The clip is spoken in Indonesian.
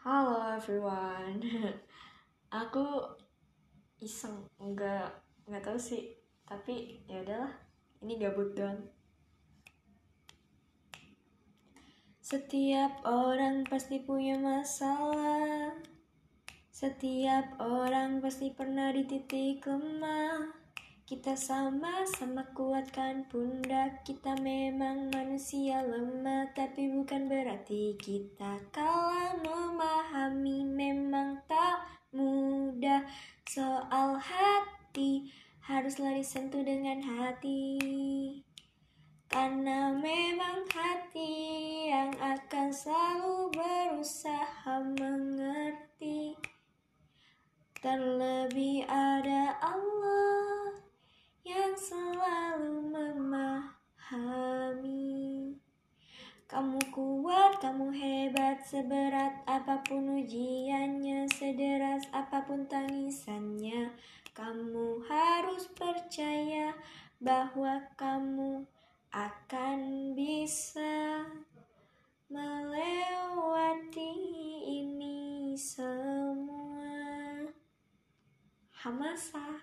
Halo everyone, aku iseng. Nggak nggak tahu sih, tapi ya udahlah, ini gabut doang. Setiap orang pasti punya masalah, setiap orang pasti pernah di titik lemah. Kita sama-sama kuatkan pundak. Kita memang manusia lemah Tapi bukan berarti kita kalah Haruslah disentuh dengan hati Karena memang hati yang akan selalu berusaha mengerti Terlebih ada Allah yang selalu memahami. Kamu kuat, kamu hebat, seberat apa pun ujiannya, sederas apa pun tangisannya. Kamu harus percaya bahwa kamu akan bisa melewati ini semua. Hamasa.